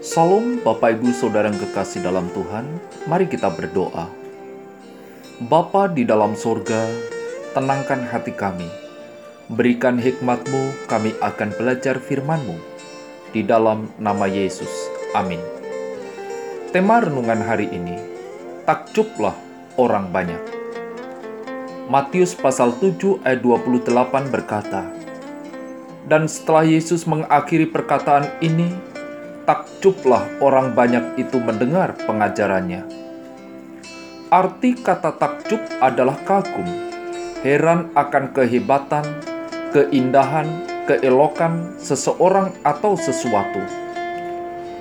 Salam Bapak Ibu Saudara yang kekasih dalam Tuhan, mari kita berdoa. Bapa di dalam sorga, tenangkan hati kami. Berikan hikmat-Mu, kami akan belajar firman-Mu. Di dalam nama Yesus. Amin. Tema renungan hari ini, takjublah orang banyak. Matius pasal 7 ayat 28 berkata, Dan setelah Yesus mengakhiri perkataan ini, takjublah orang banyak itu mendengar pengajarannya. Arti kata takjub adalah kagum, heran akan kehebatan, keindahan, keelokan seseorang atau sesuatu.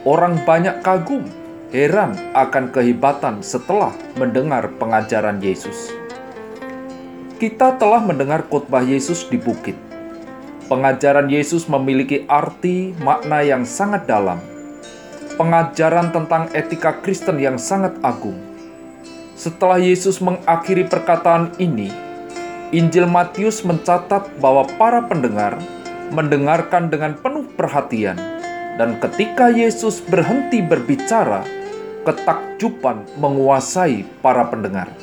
Orang banyak kagum, heran akan kehebatan setelah mendengar pengajaran Yesus. Kita telah mendengar khotbah Yesus di bukit. Pengajaran Yesus memiliki arti makna yang sangat dalam pengajaran tentang etika Kristen yang sangat agung. Setelah Yesus mengakhiri perkataan ini, Injil Matius mencatat bahwa para pendengar mendengarkan dengan penuh perhatian, dan ketika Yesus berhenti berbicara, ketakjuban menguasai para pendengar.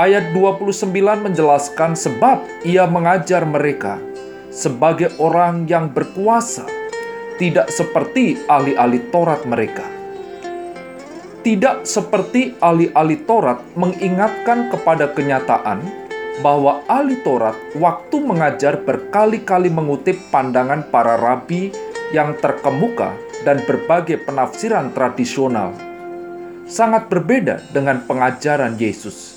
Ayat 29 menjelaskan sebab ia mengajar mereka sebagai orang yang berkuasa tidak seperti ahli-ahli Taurat mereka. Tidak seperti ahli-ahli Taurat mengingatkan kepada kenyataan bahwa ahli Taurat waktu mengajar berkali-kali mengutip pandangan para rabi yang terkemuka dan berbagai penafsiran tradisional. Sangat berbeda dengan pengajaran Yesus.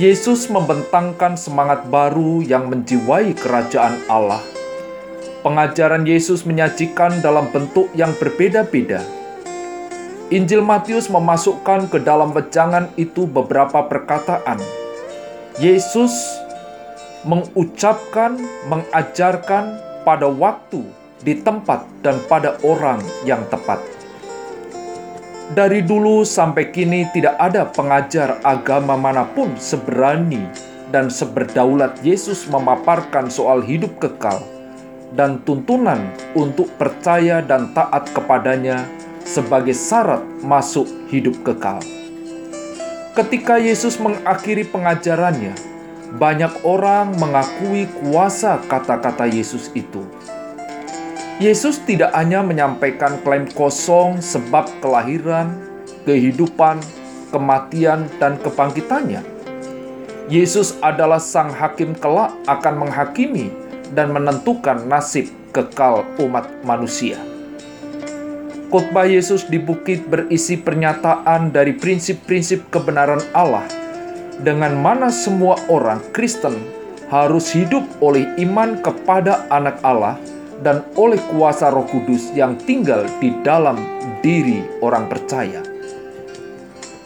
Yesus membentangkan semangat baru yang menjiwai kerajaan Allah pengajaran Yesus menyajikan dalam bentuk yang berbeda-beda. Injil Matius memasukkan ke dalam wejangan itu beberapa perkataan. Yesus mengucapkan, mengajarkan pada waktu, di tempat, dan pada orang yang tepat. Dari dulu sampai kini, tidak ada pengajar agama mana pun seberani dan seberdaulat Yesus memaparkan soal hidup kekal dan tuntunan untuk percaya dan taat kepadanya sebagai syarat masuk hidup kekal. Ketika Yesus mengakhiri pengajarannya, banyak orang mengakui kuasa kata-kata Yesus itu. Yesus tidak hanya menyampaikan klaim kosong sebab kelahiran, kehidupan, kematian, dan kebangkitannya. Yesus adalah sang hakim kelak akan menghakimi dan menentukan nasib kekal umat manusia. Khotbah Yesus di bukit berisi pernyataan dari prinsip-prinsip kebenaran Allah, dengan mana semua orang Kristen harus hidup oleh iman kepada Anak Allah dan oleh kuasa Roh Kudus yang tinggal di dalam diri orang percaya.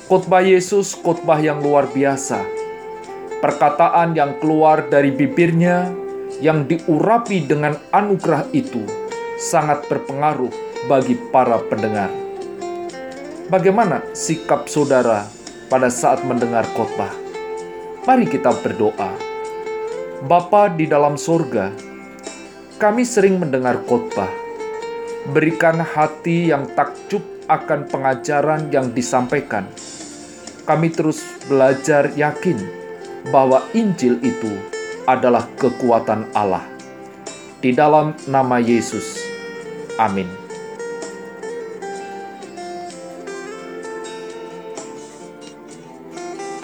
Khotbah Yesus khotbah yang luar biasa. Perkataan yang keluar dari bibirnya yang diurapi dengan anugerah itu sangat berpengaruh bagi para pendengar. Bagaimana sikap saudara pada saat mendengar khotbah? Mari kita berdoa. Bapa di dalam sorga, kami sering mendengar khotbah. Berikan hati yang takjub akan pengajaran yang disampaikan. Kami terus belajar yakin bahwa Injil itu adalah kekuatan Allah. Di dalam nama Yesus, amin.